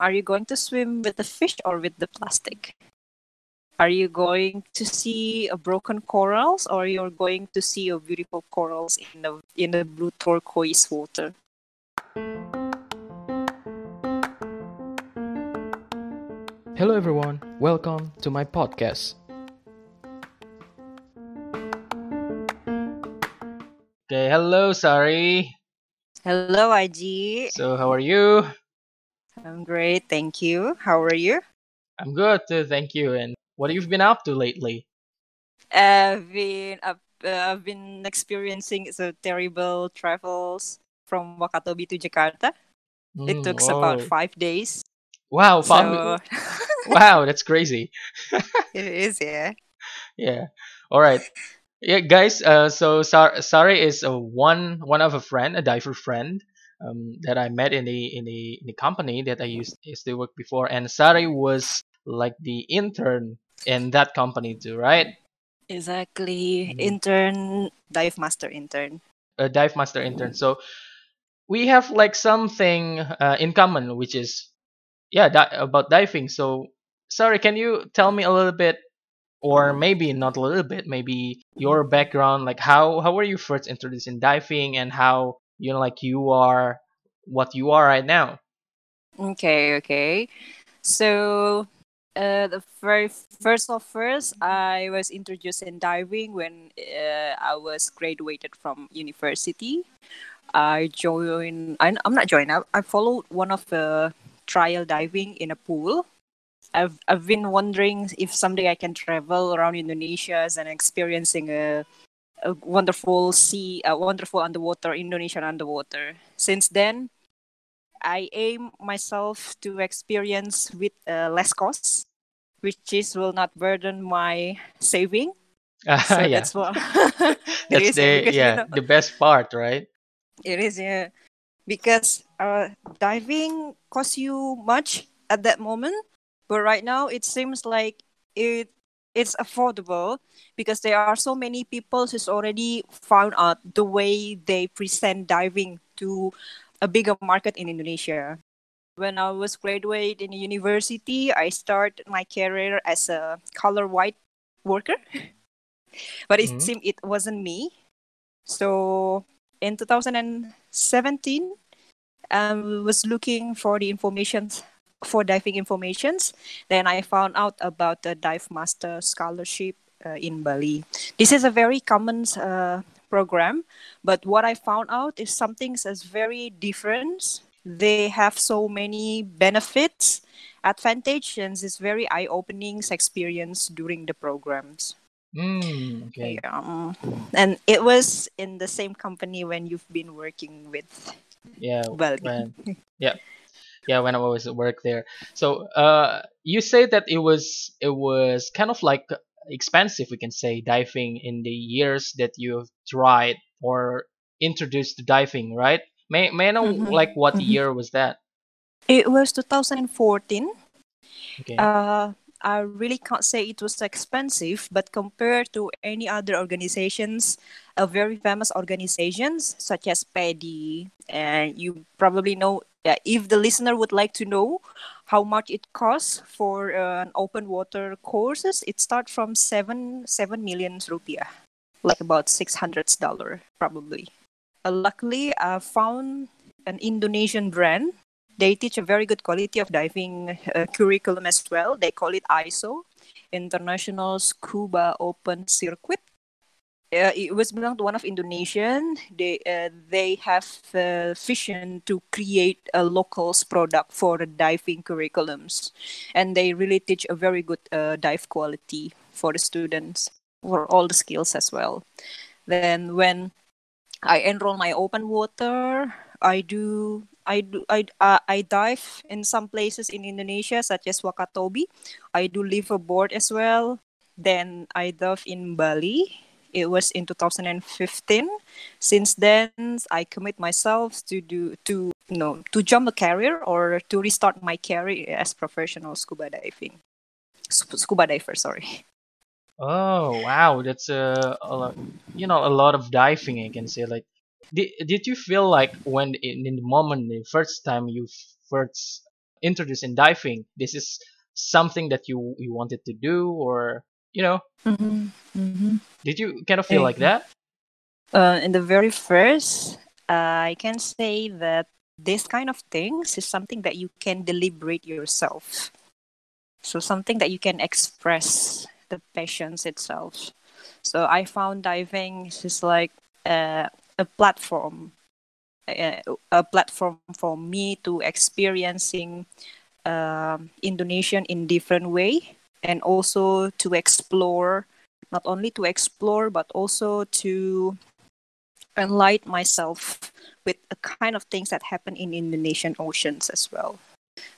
Are you going to swim with the fish or with the plastic? Are you going to see a broken corals or you're going to see a beautiful corals in the in the blue turquoise water? Hello everyone, welcome to my podcast. Okay, hello sorry. Hello, IG. So how are you? I'm great, thank you. How are you? I'm good too, thank you. And what have you been up to lately? I've been uh, I've been experiencing the terrible travels from Wakatobi to Jakarta. it Mm, took about five days. wow, So wow, that's crazy. it is, yeah. Yeah. All right. Yeah, guys. Uh, so Sar- Sari is a one one of a friend, a diver friend, um, that I met in the in the in the company that I used used to work before, and Sari was like the intern in that company too, right? Exactly. Mhm. Intern, dive master intern. A dive master intern. So we have like something uh, in common, which is yeah, di- about diving. So Sari, can you tell me a little bit? Or maybe not a little bit, maybe your background, like how how were you first introduced in diving, and how you know like you are what you are right now. Okay, okay. So, uh, the very first of first, I was introduced in diving when uh, I was graduated from university. I joined. I, I'm not joined. I, I followed one of the trial diving in a pool. I've I've been wondering if someday I can travel around Indonesia and experiencing a, a wonderful sea, a wonderful underwater Indonesian underwater. Since then, I aim myself to experience with uh, less costs, which is will not burden my saving. So yeah, that's what that's the because you yeah know the best part, right? it is yeah because uh diving costs you much at that moment, but right now it seems like it it's affordable because there are so many people who's already found out the way they present diving to a bigger market in Indonesia. When I was graduate in university, I started my career as a color white worker, but it hmm seemed it wasn't me. So in 2017, I was looking for the information for diving informations. Then I found out about the Dive Master Scholarship uh, in Bali. This is a very common uh, program, but what I found out is something that's very different. They have so many benefits, advantages. and It's very eye-opening experience during the programs. Mm, okay. Um, and it was in the same company when you've been working with Yeah. When yeah yeah when I was at work there. So uh, you say that it was it was kind of like expensive, we can say, diving in the years that you've tried or introduced to diving, right? May may I know Mhm, like what mhm. year was that? It was 2014. Okay. Uh, I really can't say it was expensive, but compared to any other organizations, a very famous organizations such as PADI, and you probably know uh, if the listener would like to know how much it costs for uh, an open water courses, it starts from seven seven million rupiah, like about six hundred dollar probably. Uh, luckily, I found an Indonesian brand they teach a very good quality of diving uh, curriculum as well. They call it ISO, International Scuba Open Circuit. Uh, it was belong to one of Indonesian. They uh, they have uh, vision to create a locals product for the diving curriculums, and they really teach a very good uh, dive quality for the students for all the skills as well. Then when I enroll my open water. I do I do I uh, I dive in some places in Indonesia such as Wakatobi. I do liveaboard as well. Then I dive in Bali. It was in 2015. Since then, I commit myself to do to you know to jump a career or to restart my career as professional scuba diving. Scuba diver, sorry. Oh wow, that's a, a lot, you know a lot of diving. I can say like, did did you feel like when in, in the moment the first time you first introduced in diving? This is something that you you wanted to do, or you know, Mm-hmm. Mm-hmm. did you kind of feel like that? Uh, in the very first, I can say that this kind of things is something that you can deliberate yourself. So something that you can express the passions itself. So I found diving is like uh, a platform, a, a platform for me to experiencing um Indonesian in different way, and also to explore, not only to explore but also to enlighten myself with the kind of things that happen in Indonesian oceans as well.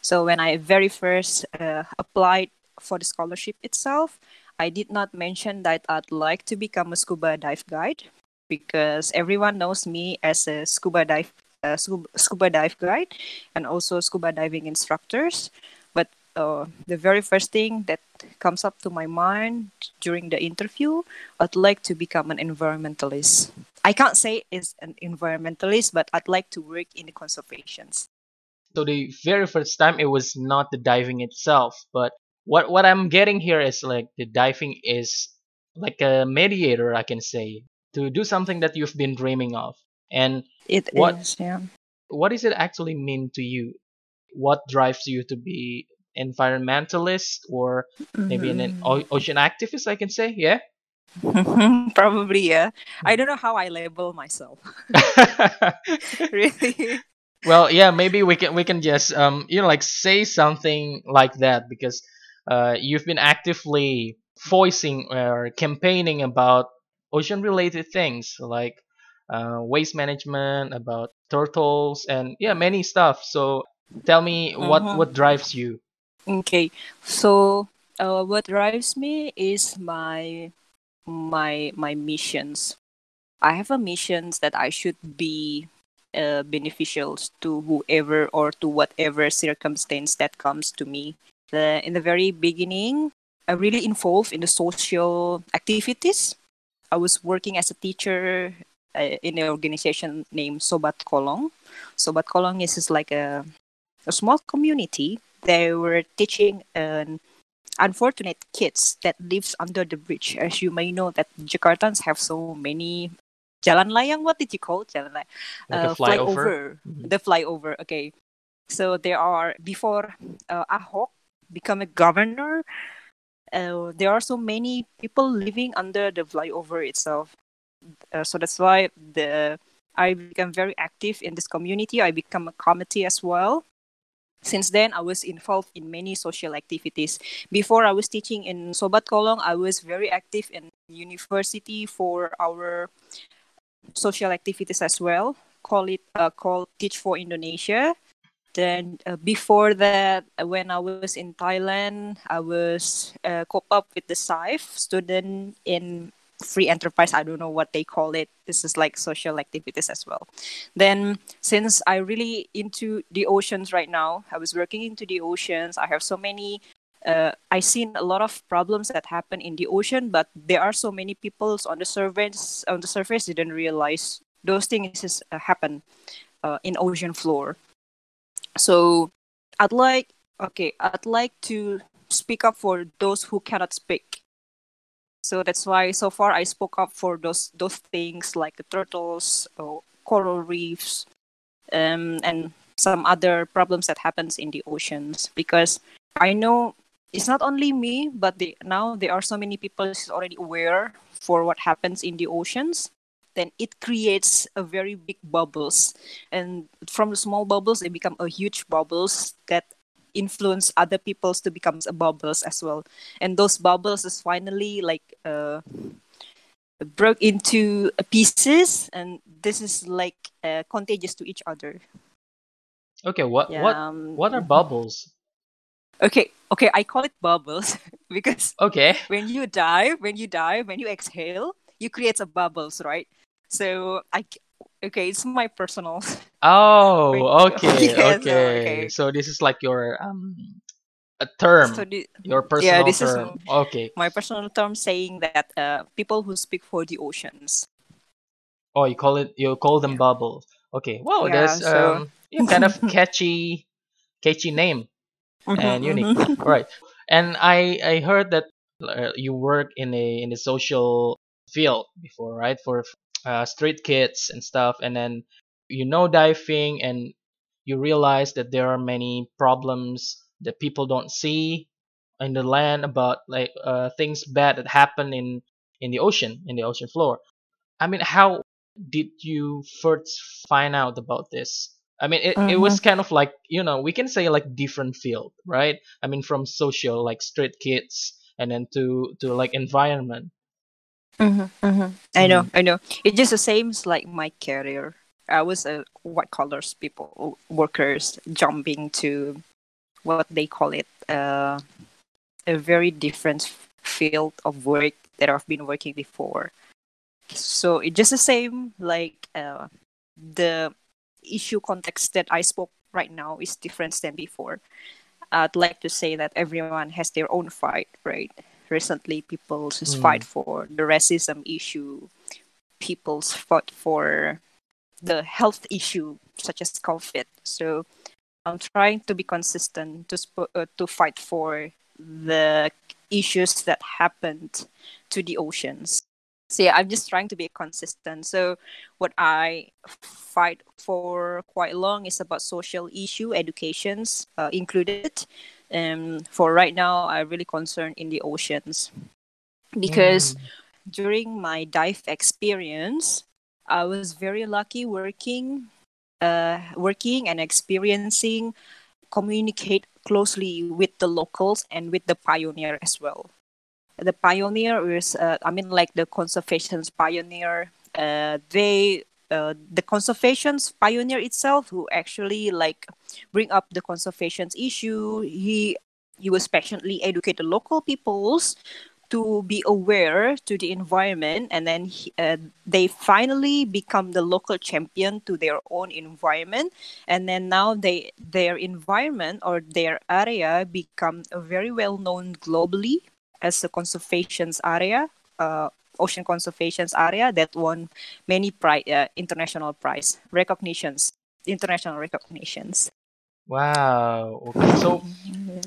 So when I very first uh, applied for the scholarship itself, I did not mention that I'd like to become a scuba dive guide because everyone knows me as a scuba dive uh, scuba, dive guide and also scuba diving instructors. But uh, the very first thing that comes up to my mind during the interview, I'd like to become an environmentalist. I can't say is an environmentalist, but I'd like to work in the conservations. So the very first time it was not the diving itself, but what what I'm getting here is like the diving is like a mediator, I can say, to do something that you've been dreaming of. And It is, What- yeah. what does it actually mean to you? What drives you to be environmentalist or maybe an, ocean activist? I can say, yeah. Probably, yeah. I don't know how I label myself. really. well yeah maybe we can we can just um you know like say something like that because uh you've been actively voicing or campaigning about ocean related things like uh, waste management about turtles and yeah many stuff so tell me what Mhm. what drives you Okay. So, uh, what drives me is my my my missions. I have a missions that I should be uh, beneficial to whoever or to whatever circumstance that comes to me. The, in the very beginning, I'm really involved in the social activities. I was working as a teacher uh, in an organization named Sobat Kolong. Sobat Kolong is just like a a small community. They were teaching an unfortunate kids that lives under the bridge. As you may know, that Jakartans have so many jalan layang. What did you call it? jalan layang? like a Uh, flyover Mhm. The flyover. Okay. So there are before uh, Ahok become a governor. Uh, there are so many people living under the flyover itself. Uh, so that's why the I became very active in this community. I become a committee as well. Since then, I was involved in many social activities. Before I was teaching in Sobat Kolong, I was very active in university for our social activities as well. Call it uh, called Teach for Indonesia. Then uh, before that, when I was in Thailand, I was uh, cop up with the SIFE student in free enterprise. I don't know what they call it. This is like social activities as well. Then since I really into the oceans right now, I was working into the oceans. I have so many. Uh, I seen a lot of problems that happen in the ocean, but there are so many people on the surface on the surface didn't realize those things is, uh, happen uh, in ocean floor. So I'd like okay, I'd like to speak up for those who cannot speak. So that's why so far I spoke up for those those things like the turtles or coral reefs, um, and some other problems that happens in the oceans because I know it's not only me, but the, now there are so many people already aware for what happens in the oceans. Then it creates a very big bubbles, and from the small bubbles they become a huge bubbles that influence other peoples to become a bubbles as well. And those bubbles is finally like uh, broke into pieces, and this is like uh, contagious to each other. okay what Yeah, what um, what are bubbles Okay, okay, I call it bubbles because okay when you dive, when you dive, when you exhale, you create a bubbles, right? So I okay, it's my personal. oh okay okay okay. so this is like your um a term So the, your yeah, personal this is term okay my personal term saying that uh, people who speak for the oceans. Oh, you call it you call them bubbles. Okay. Wow, Yeah, that's so um yeah, kind of catchy catchy name. and unique. mhm. Right. And I I heard that uh, you work in a in a social field before, right? For uh, street kids and stuff, and then you know diving, and you realize that there are many problems that people don't see in the land about like uh, things bad that happen in in the ocean in the ocean floor. I mean, how did you first find out about this? I mean, it, it Mhm. was kind of like, you know, we can say like different field, right? I mean, from social, like street kids, and then to, to like environment. Mhm, mhm. I know, Mm. I know. It's just the same as like my career. I was a white collars people workers jumping to what they call it uh, a very different field of work that I've been working before. So it's just the same like uh, the issue context that I spoke right now is different than before. I'd like to say that everyone has their own fight, right? Recently, people just Mm. fight for the racism issue. People's fought for the health issue, such as COVID. So I'm trying to be consistent to sp- uh, to fight for the issues that happened to the oceans. So yeah, I'm just trying to be consistent. So what I fight for quite long is about social issue, educations uh, included. Um, for right now, I'm really concerned in the oceans because Mm. during my dive experience, I was very lucky working, uh, working and experiencing, communicate closely with the locals and with the pioneer as well. The pioneer is, uh, I mean, like the conservation's pioneer. Uh, they, uh, the conservation's pioneer itself, who actually like bring up the conservation's issue. He he was passionately educate the local peoples to be aware to the environment and then he- uh, they finally become the local champion to their own environment and then now they their environment or their area become very well known globally as a conservations area uh, ocean conservation area that won many pri- uh, international prize recognitions international recognitions Wow. Okay. So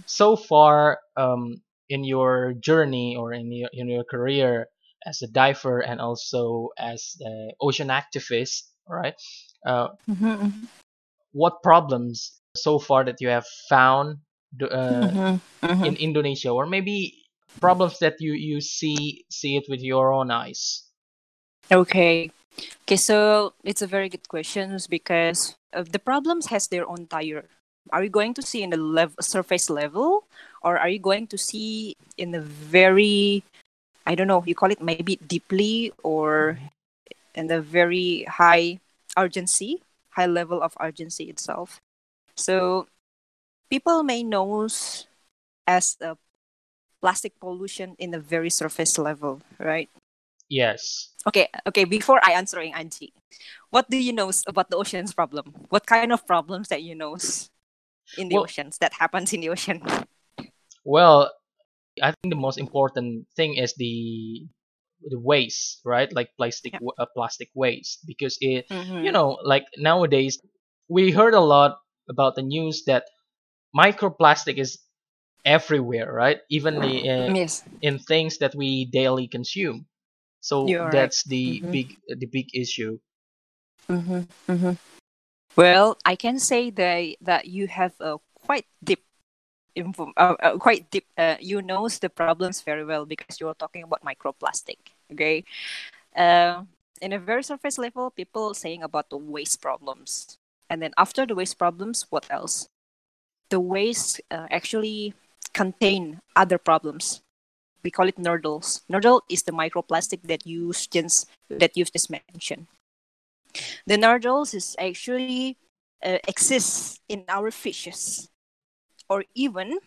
so far, um, in your journey or in your in your career as a diver and also as an ocean activist, right? Uh, Mhm, what problems so far that you have found uh, mhm, mhm. in Indonesia, or maybe problems that you you see see it with your own eyes? Okay. Okay, so it's a very good question because uh, the problems has their own tire Are you going to see in the lev- surface level, or are you going to see in the very, I don't know, you call it maybe deeply or in the very high urgency, high level of urgency itself. So people may know as a plastic pollution in the very surface level, right? Yes. Okay, okay. Before I answering Angie, what do you know about the oceans problem? What kind of problems that you know in the Well, oceans that happens in the ocean? well, I think the most important thing is the the waste, right? Like plastic Yeah. uh, plastic waste, because it, you Mm-hmm. know, like nowadays we heard a lot about the news that microplastic is everywhere, right? Even the, uh, Yes, in things that we daily consume. So you're right. that's the Mhm. big the big issue. Mm-hmm. Mm-hmm. Well, I can say that that you have a quite deep info, uh, uh, quite deep. Uh, you knows the problems very well because you're talking about microplastic. Okay. Uh, in a very surface level, people saying about the waste problems, and then after the waste problems, what else? The waste uh, actually contain other problems. We call it nurdles. Nurdle is the microplastic that you just that you just mentioned. The nurdles is actually uh, exists in our fishes, or even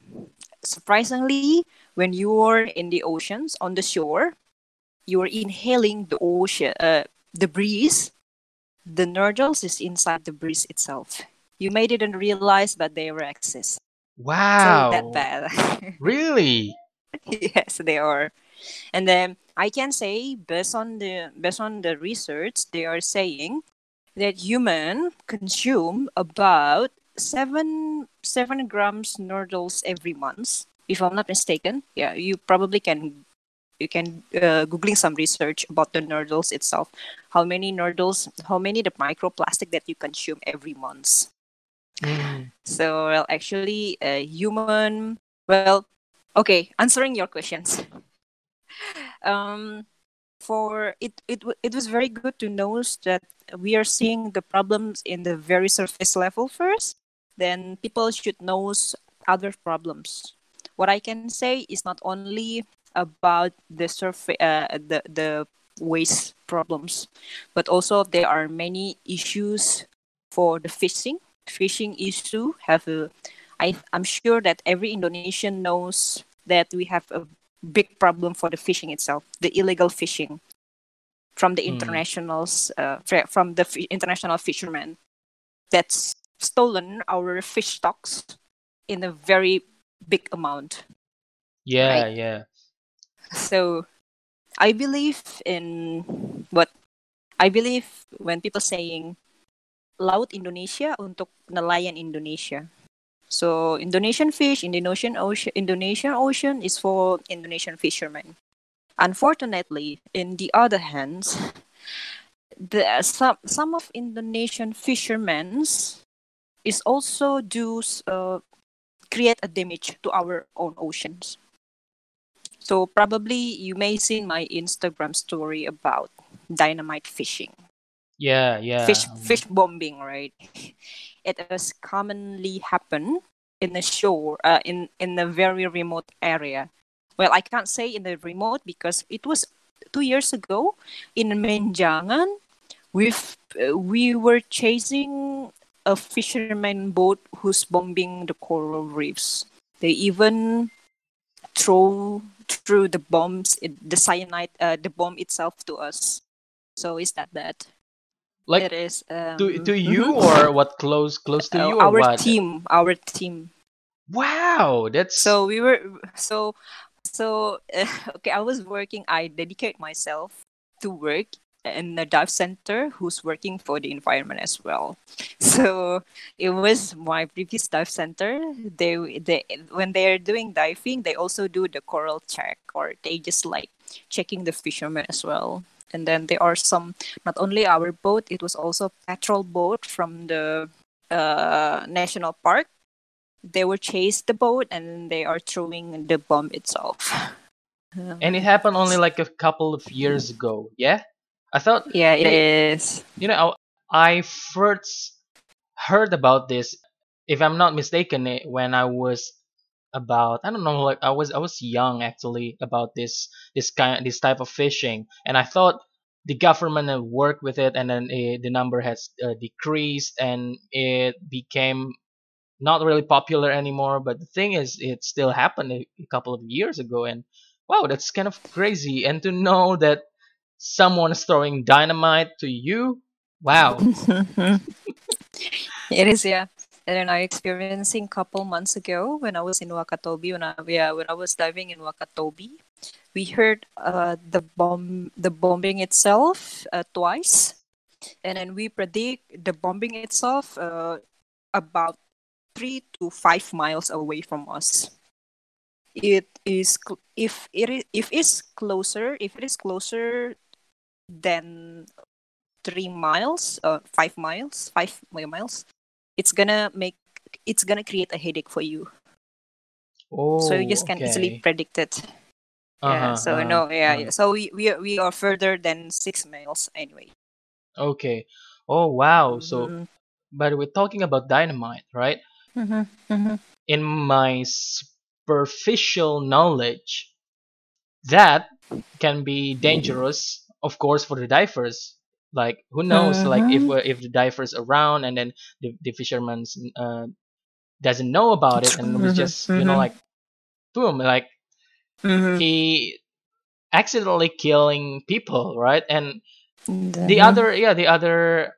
surprisingly, when you are in the oceans on the shore, you are inhaling the ocean, uh, the breeze. The nurdles is inside the breeze itself. You may didn't realize, but they were exist. So that Wow. bad. Really? yes, they are. And then I can say, based on the based on the research, they are saying that human consume about seven seven grams nurdles every month, if I'm not mistaken. Yeah, you probably can you can uh, googling some research about the nurdles itself. How many nurdles? How many the microplastic that you consume every month? Mm. So well, actually, a human. Well, okay. Answering your questions. um, for it, it, it was very good to know that we are seeing the problems in the very surface level first. Then people should know other problems. What I can say is not only about the surface, uh, the the waste problems, but also there are many issues for the fishing. Fishing issue have a, I I'm sure that every Indonesian knows that we have a big problem for the fishing itself, the illegal fishing from the Mm. internationals, uh, from the fi- international fishermen that's stolen our fish stocks in a very big amount. Yeah, Right. yeah. So I believe in what I believe when people saying laut Indonesia untuk nelayan Indonesia. So Indonesian fish, Indonesian ocean, Indonesian ocean is for Indonesian fishermen. Unfortunately, in the other hand, the some some of Indonesian fishermen is also do uh, create a damage to our own oceans. So probably you may seen my Instagram story about dynamite fishing, Yeah, yeah. fish fish bombing, right? It has commonly happen in the shore, uh, in in a very remote area. Well, I can't say in the remote because it was two years ago in Menjangan. We've uh, we were chasing a fisherman boat who's bombing the coral reefs. They even throw through the bombs, it- the cyanide, uh, the bomb itself to us. So is that bad? Like it is. Um, to to you or what close close to Uh, you or our what? team, our team. Wow, that's So we were so so okay. I was working. I dedicate myself to work in the dive center, who's working for the environment as well. So it was my previous dive center. They they when they're doing diving, they also do the coral check, or they just like checking the fishermen as well. And then there are some not only our boat, it was also patrol boat from the uh, national park they were chase the boat and they are throwing the bomb itself. and it happened only like a couple of years ago. Yeah, I thought yeah, it Hey. is. you know I first heard about this, if I'm not mistaken, eh, when I was about I don't know like I was I was young actually about this this kind this type of fishing, and I thought the government had worked with it, and then eh, the number has uh, decreased, and it became not really popular anymore. But the thing is, it still happened a, a couple of years ago, and wow, that's kind of crazy. And to know that someone is throwing dynamite to you, wow. it is, yeah. And then I experiencing a couple months ago when I was in Wakatobi when I yeah when I was diving in Wakatobi, we heard uh, the bomb the bombing itself uh, twice, and then we predict the bombing itself uh, about three to five miles away from us. It is if it is if it's closer if it is closer than three miles uh five miles five miles it's gonna make it's gonna create a headache for you Oh, so you just can easily predict it yeah Uh-huh, so uh-huh, no yeah, uh-huh. yeah so we, we are we are further than six miles anyway Okay. Oh, wow. So, Mhm. but we're talking about dynamite, right? Mhm, mhm. In my superficial knowledge, that can be dangerous, of course, for the divers. Like, who knows? Like, if Mhm. uh, if the divers around and then the the fisherman's uh, doesn't know about it and was Mhm, just you know mhm. like boom, like Mhm. he accidentally killing people, right? And the Mhm. other yeah the other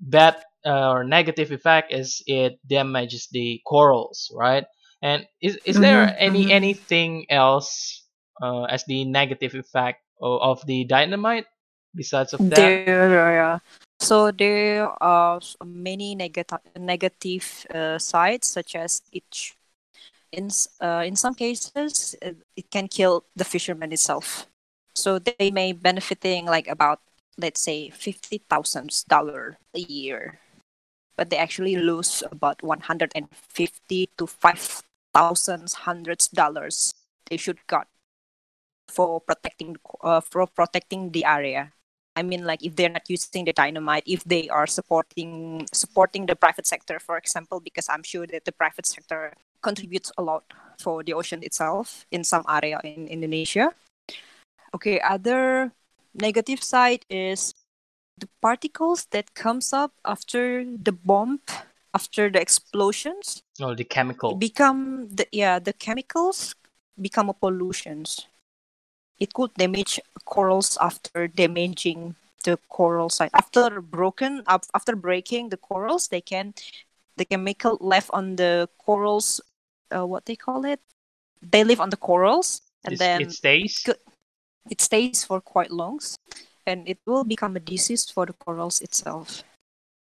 bad uh, or negative effect is it damages the corals right and is, is there Mhm, any anything else uh, as the negative effect of, of the dynamite besides of that There. So there are many negative negative uh, sides, such as it in uh, in some cases uh, it can kill the fisherman itself. So they may benefiting like about let's say fifty thousand dollar a year, but they actually lose about one hundred and fifty to five thousand hundreds dollars they should got for protecting uh, for protecting the area. I mean, like if they're not using the dynamite, if they are supporting supporting the private sector, for example, because I'm sure that the private sector contributes a lot for the ocean itself in some area in Indonesia. Okay, other negative side is the particles that comes up after the bomb, after the explosions, Oh, the chemical. become the yeah the chemicals become a pollutions it could damage corals after damaging the coral side after broken up after breaking the corals they can the chemical left on the corals uh, what they call it they live on the corals and It's- then it stays. It stays for quite long and it will become a disease for the corals itself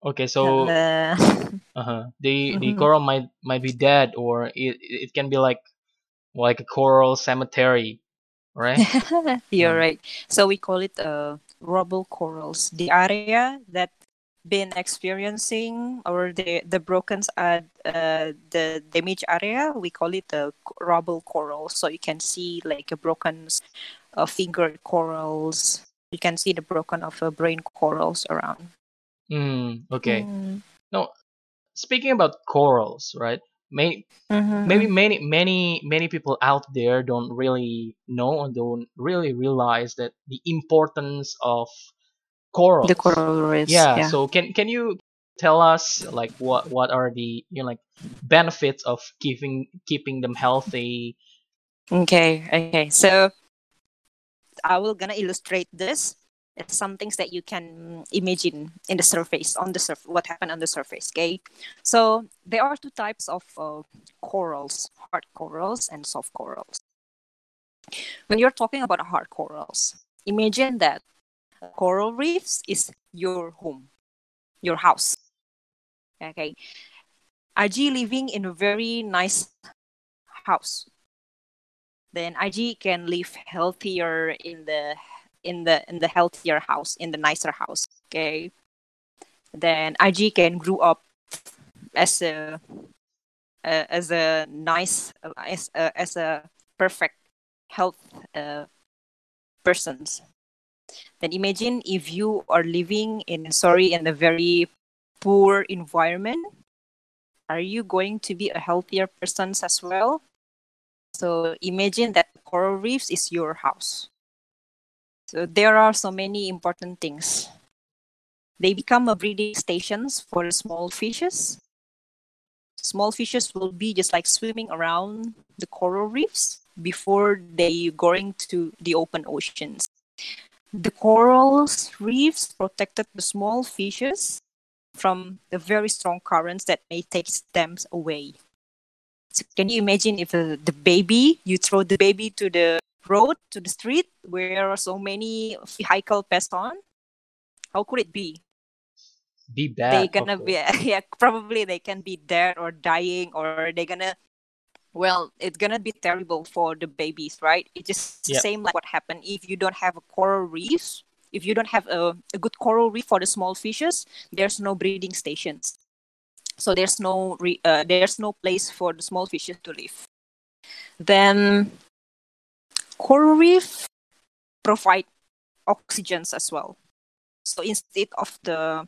Okay, so uh, uh-huh. the the Mhm. coral might might be dead, or it it can be like like a coral cemetery, right? You're Mm. right. So we call it uh, rubble corals. The area that been experiencing or the the broken uh, uh the damage area we call it the rubble coral so you can see like a broken uh, fingered corals you can see the broken of uh, brain corals around Mm, okay. Mm. Speaking about corals, right? May, Mhm, maybe many many many people out there don't really know and don't really realize that the importance of corals. the coral reefs yeah, yeah so can can you tell us like what what are the you know like benefits of keeping keeping them healthy Okay, okay. So I will gonna illustrate this. Some things that you can imagine in the surface, on the surface, what happened on the surface. Okay, so there are two types of uh, corals: hard corals and soft corals. When you're talking about hard corals, imagine that coral reefs is your home, your house. Okay, Aji living in a very nice house then IG can live healthier in the in the in the healthier house in the nicer house okay? Then IG can grow up as a uh, as a nice as a, as a perfect health uh, persons. Then imagine if you are living in sorry in a very poor environment are you going to be a healthier person as well? So imagine that coral reefs is your house. So there are so many important things. They become a breeding stations for small fishes. Small fishes will be just like swimming around the coral reefs before they going to the open oceans. The coral reefs protected the small fishes from the very strong currents that may take them away. So can you imagine if uh, the baby, you throw the baby to the road, to the street, where so many vehicle pass on? How could it be? be bad they gonna be yeah, probably they can be dead or dying or they gonna well, it's gonna be terrible for the babies, right? It's just the Yep. same like what happened if you don't have a coral reef. If you don't have a, a good coral reef for the small fishes, there's no breeding stations. So there's no re, uh, there's no place for the small fishes to live. Then coral reef provide oxygens as well. So instead of the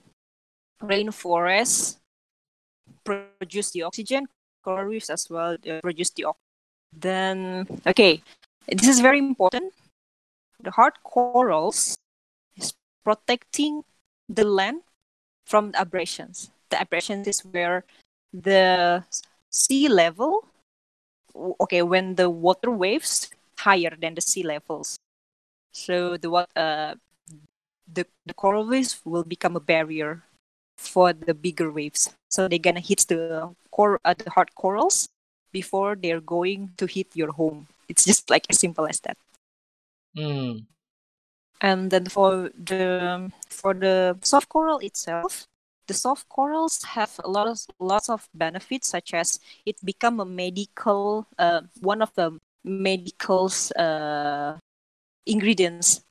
rainforest produce the oxygen, coral reefs as well uh, produce the oxygen. Then okay, this is very important. The hard corals is protecting the land from the abrasions. The abrasions is where the sea level okay when the water waves higher than the sea levels. So the what uh the, the coral reefs will become a barrier for the bigger waves. So they're gonna hit the cor uh, the hard corals before they're going to hit your home. It's just like as simple as that. Mm. And then for the for the soft coral itself, the soft corals have a lot of lots of benefits, such as it become a medical uh, one of the medical's uh, ingredients.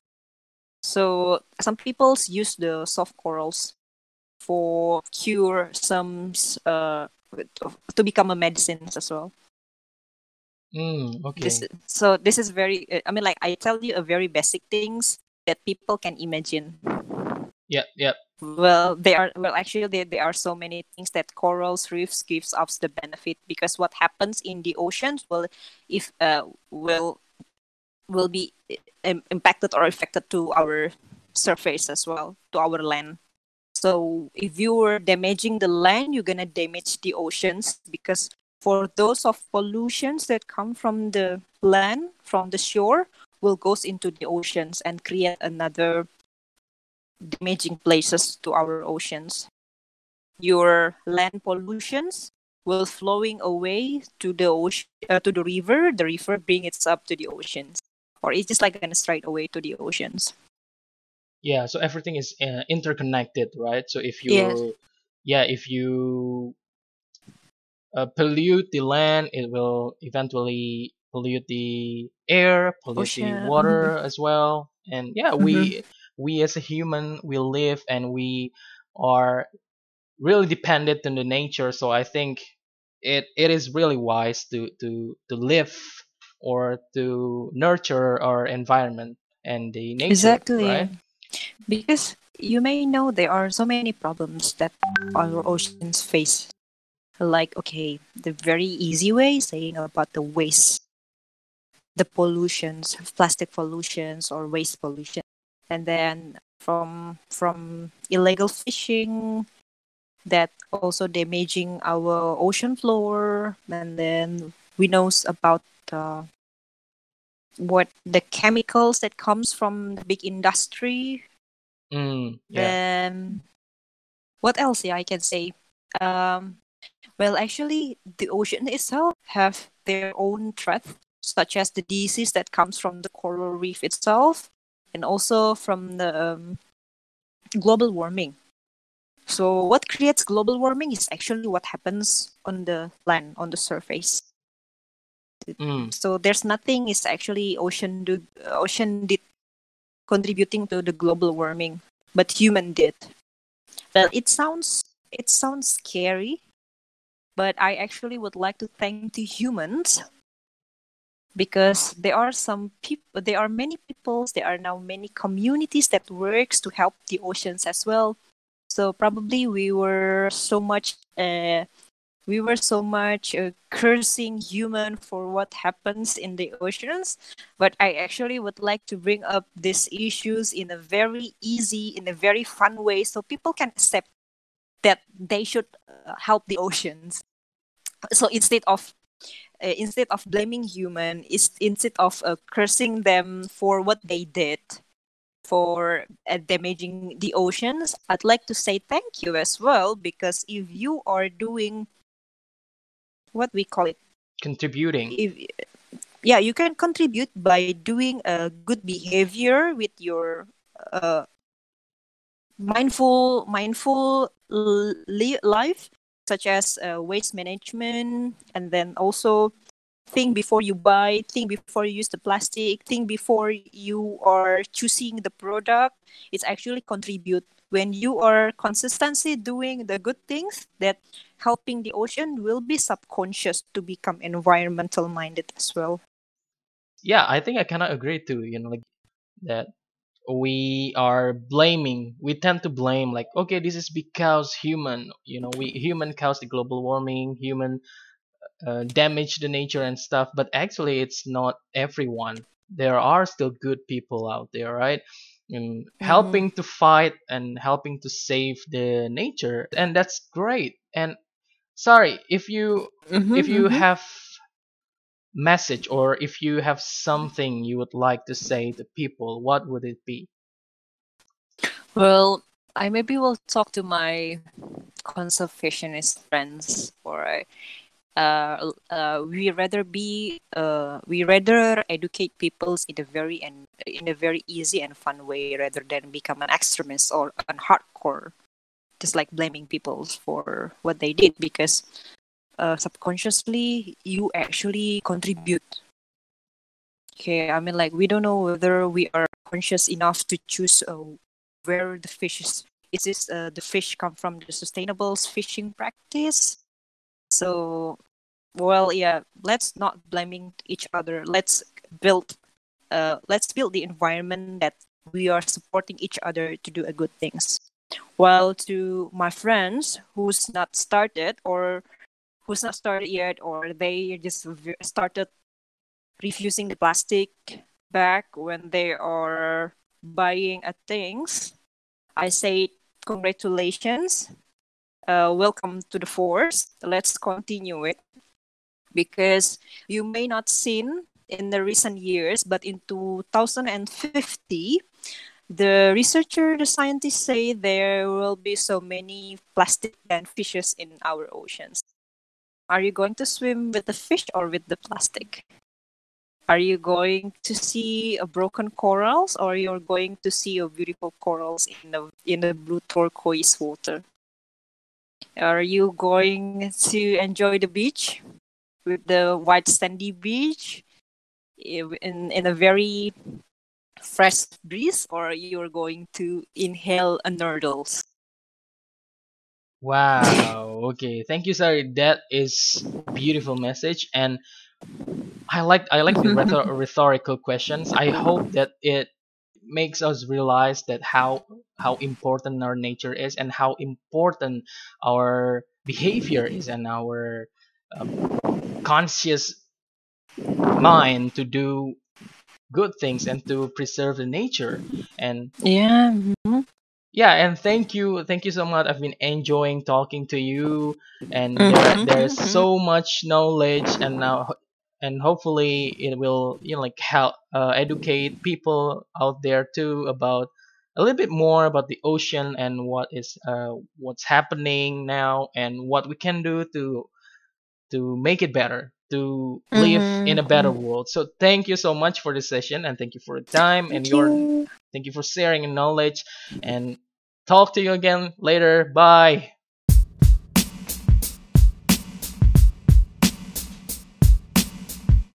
So some people use the soft corals for cure some uh, to become a medicine as well. Mm, okay. This, so this is very. uh, I mean, like I tell you, a very basic things that people can imagine. Yep, yep. Well, there are well actually there, there are so many things that corals reefs gives us the benefit because what happens in the oceans will if uh will will be im- impacted or affected to our surface as well to our land. So if you were damaging the land, you're gonna damage the oceans because for those of pollutions that come from the land from the shore will goes into the oceans and create another damaging places to our oceans. Your land pollutions will flowing away to the ocean uh, to the river. The river bring it up to the oceans, or it's just like gonna straight away to the oceans. Yeah, so everything is uh, interconnected, right? So if you, Yes. yeah, if you uh, pollute the land, it will eventually pollute the air, pollute the Ocean. water as well. And yeah, we we as a human we live and we are really dependent on the nature. So I think it it is really wise to to to live or to nurture our environment and the nature, Exactly. right? Because you may know there are so many problems that our oceans face. Like, okay, the very easy way saying about the waste, the pollutions, plastic pollutions or waste pollution. And then from from illegal fishing that also damaging our ocean floor and then we knows about uh, what the chemicals that comes from the big industry. Mm, yeah. then what else yeah i can say? Um well actually the ocean itself have their own threat such as the disease that comes from the coral reef itself and also from the um, global warming. So what creates global warming is actually what happens on the land on the surface. Mm, so there's nothing is actually ocean do ocean did contributing to the global warming but human did. Well it sounds it sounds scary but i actually would like to thank the humans because there are some people there are many peoples there are now many communities that works to help the oceans as well. So probably we were so much uh, we were so much uh, cursing human for what happens in the oceans. But i actually would like to bring up these issues in a very easy in a very fun way so people can accept that they should uh, help the oceans. So instead of uh, instead of blaming human is instead of uh, cursing them for what they did for uh, damaging the oceans i'd like to say thank you as well because if you are doing what we call it contributing. if yeah you can contribute by doing a good behavior with your uh, mindful mindful li- life such as uh, waste management and then also think before you buy think before you use the plastic think before you are choosing the product it's actually contribute when you are consistently doing the good things that helping the ocean will be subconscious to become environmental minded as well Yeah, I think I of agree too. You know, like that we are blaming. We tend to blame, like, okay, this is because human. You know, we human caused the global warming. Human uh, damage the nature and stuff. But actually, it's not everyone. There are still good people out there, right? And helping to fight and helping to save the nature, and that's great. And sorry if you if you Mhm, mhm. have message or if you have something you would like to say to people what would it be? Well i maybe will talk to my conservationist friends or uh, uh, we rather be uh, we rather educate people in a very and in a very easy and fun way rather than become an extremist or an hardcore just like blaming people for what they did because uh, subconsciously you actually contribute. Okay i mean like we don't know whether we are conscious enough to choose uh, where the fish is. Is this uh, the fish come from the sustainable fishing practice? So well yeah let's not blaming each other. Let's build uh let's build the environment that we are supporting each other to do a good things. While to my friends who's not started or who's not started yet or they just started refusing the plastic bag when they are buying a things i say congratulations uh, welcome to the force. Let's continue it because you may not seen in the recent years but in 2050 the researcher the scientists say there will be so many plastic and fishes in our oceans are you going to swim with the fish or with the plastic? Are you going to see a broken corals or you're going to see a beautiful corals in the in the blue turquoise water? Are you going to enjoy the beach with the white sandy beach eh, in in a very fresh breeze or you're going to inhale a nurdles Wow. Okay. Thank you, Sari. That is beautiful message, and I like I like the rhetor- rhetorical questions. I hope that it makes us realize that how how important our nature is and how important our behavior is and our um, conscious mind to do good things and to preserve the nature and yeah yeah and thank you thank you so much i've been enjoying talking to you and there, Mhm, there's mhm. so much knowledge and now and hopefully it will you know like help uh, educate people out there too about a little bit more about the ocean and what is uh, what's happening now and what we can do to to make it better to live in a better Mhm. world so thank you so much for this session and thank you for the time and Thank your you. Thank you for sharing your knowledge and talk to you again later. Bye.